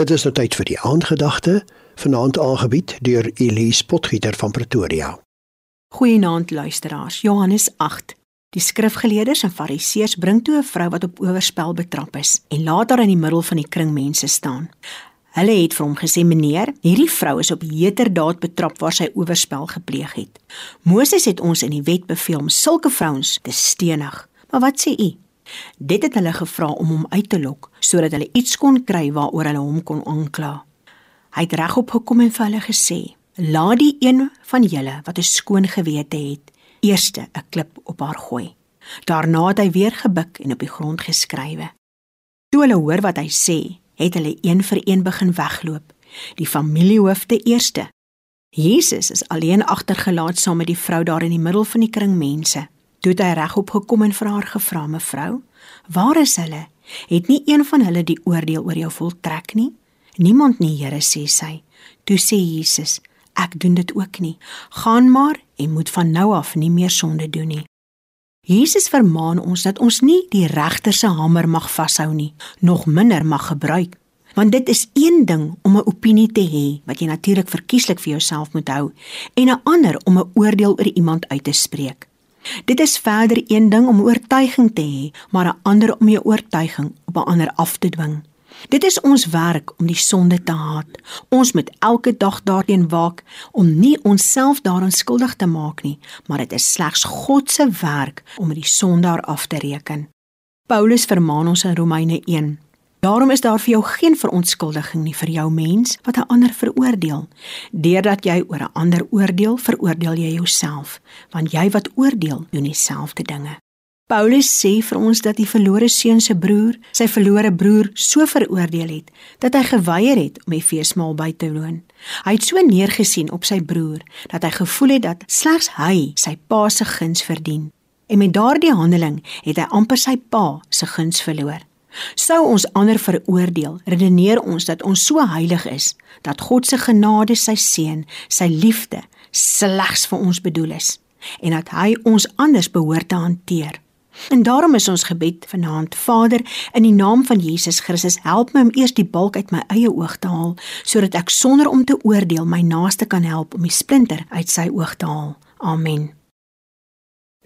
Dit is nou tyd vir die aandgedagte, vanaand aangebied deur Elise Potgieter van Pretoria. Goeienaand luisteraars. Johannes 8. Die skrifgeleerders en fariseërs bring toe 'n vrou wat op oorspel betrap is en laat haar in die middel van die kring mense staan. Hulle het vir hom gesê: "Meneer, hierdie vrou is op heterdaad betrap waar sy oorspel gepleeg het. Moses het ons in die wet beveel om sulke vrouens te stenig. Maar wat sê u?" Dit het hulle gevra om hom uit te lok sodat hulle iets kon kry waaroor hulle hom kon aankla. Hy het regop gekom en vir hulle gesê: "Laat die een van julle wat 'n skoon gewete het, eerste 'n klip op haar gooi." Daarna het hy weer gebuk en op die grond geskrywe. Toe hulle hoor wat hy sê, het hulle een vir een begin wegloop, die familiehoofde eerste. Jesus is alleen agtergelaat saam met die vrou daar in die middel van die kring mense. Toe het hy regop gekom en vir haar gevra: "Mevrou, waar is hulle? Het nie een van hulle die oordeel oor jou voltrek nie?" "Niemand nie, Here," sê sy. Toe sê Jesus: "Ek doen dit ook nie. Gaan maar en moet van nou af nie meer sonde doen nie." Jesus vermaan ons dat ons nie die regter se hamer mag vashou nie, nog minder mag gebruik. Want dit is een ding om 'n opinie te hê wat jy natuurlik verkieslik vir jouself moet hou en 'n ander om 'n oordeel oor iemand uit te spreek. Dit is verder een ding om oortuiging te hê, maar 'n ander om jou oortuiging op 'n ander af te dwing. Dit is ons werk om die sonde te haat. Ons moet elke dag daarteen waak om nie onsself daaraan skuldig te maak nie, maar dit is slegs God se werk om die sondaar af te reken. Paulus vermaan ons in Romeine Daarom is daar vir jou geen verontskuldiging nie vir jou mens wat 'n ander veroordeel. Deurdat jy oor 'n ander oordeel, veroordeel jy jouself, want jy wat oordeel, doen dieselfde dinge. Paulus sê vir ons dat die verlore seun se broer, sy verlore broer, so veroordeel het dat hy geweier het om die feesmaal by te woon. Hy het so neergesien op sy broer dat hy gevoel het dat slegs hy sy pa se guns verdien. En met daardie handeling het hy amper sy pa se guns verloor. Sou ons ander veroordeel, redeneer ons dat ons so heilig is dat God se genade, sy seën, sy liefde slegs vir ons bedoel is en dat hy ons anders behoort te hanteer. En daarom is ons gebed vanaand: Vader, in die naam van Jesus Christus, help my om eers die balk uit my eie oog te haal sodat ek sonder om te oordeel my naaste kan help om die splinter uit sy oog te haal. Amen.